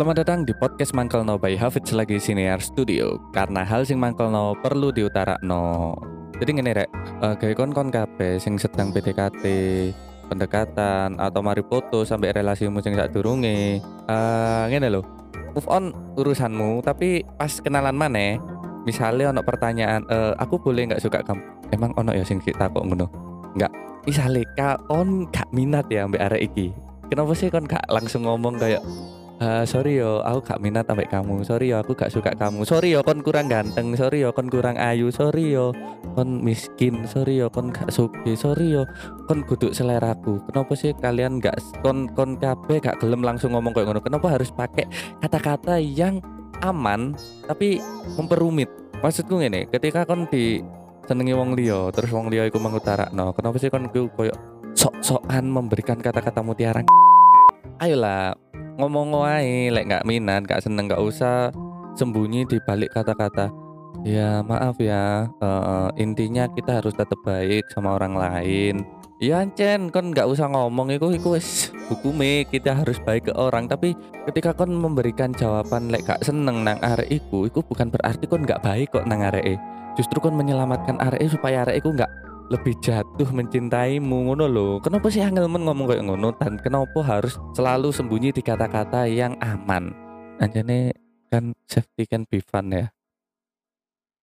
Selamat datang di podcast Mangkel No by Hafiz lagi Siniar Studio. Karena hal sing Mangkel No perlu diutarakno Jadi ngene rek, uh, kayak kon-kon kabeh sing sedang PDKT pendekatan atau mari foto sampai relasimu sing sak durunge. Uh, ngene lho. Move on urusanmu tapi pas kenalan mana misalnya ono pertanyaan e, aku boleh nggak suka kamu? Emang ono ya sing kita kok ngono? Nggak. Misalnya kon gak minat ya mbak arek iki. Kenapa sih kon gak langsung ngomong kayak Uh, sorry yo, aku gak minat sampai kamu. Sorry yo, aku gak suka kamu. Sorry yo, kon kurang ganteng. Sorry yo, kon kurang ayu. Sorry yo, kon miskin. Sorry yo, kon gak suki. Sorry yo, kon selera seleraku. Kenapa sih kalian gak kon kon kabe gak gelem langsung ngomong kayak ngono? Kenapa harus pakai kata-kata yang aman tapi memperumit? Maksudku ini, ketika kon di senengi wong liya, terus wong liya iku no Kenapa sih kon koyo sok-sokan memberikan kata-kata mutiara? Ayolah, ngomong wae lek nggak minat nggak seneng nggak usah sembunyi di balik kata-kata. Ya maaf ya uh, intinya kita harus tetap baik sama orang lain. Ya Cen kon nggak usah ngomong itu wis hukume kita harus baik ke orang. Tapi ketika kon memberikan jawaban lek gak seneng nang arek iku iku bukan berarti kon nggak baik kok nang arek justru kon menyelamatkan arek supaya arek iku nggak lebih jatuh mencintaimu ngono loh kenapa sih men ngomong kayak ngono? Dan kenapa harus selalu sembunyi di kata-kata yang aman? Anjane kan safety can be ya